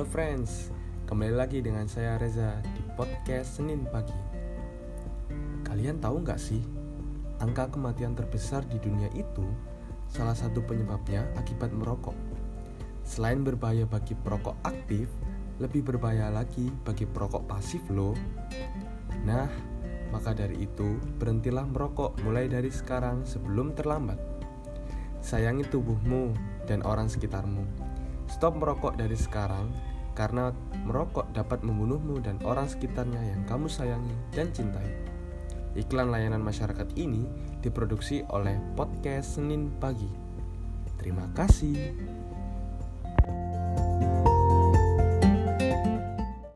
friends, kembali lagi dengan saya Reza di podcast Senin Pagi. Kalian tahu nggak sih, angka kematian terbesar di dunia itu salah satu penyebabnya akibat merokok. Selain berbahaya bagi perokok aktif, lebih berbahaya lagi bagi perokok pasif loh. Nah, maka dari itu berhentilah merokok mulai dari sekarang sebelum terlambat. Sayangi tubuhmu dan orang sekitarmu. Stop merokok dari sekarang karena merokok dapat membunuhmu dan orang sekitarnya yang kamu sayangi dan cintai. Iklan layanan masyarakat ini diproduksi oleh podcast Senin Pagi. Terima kasih.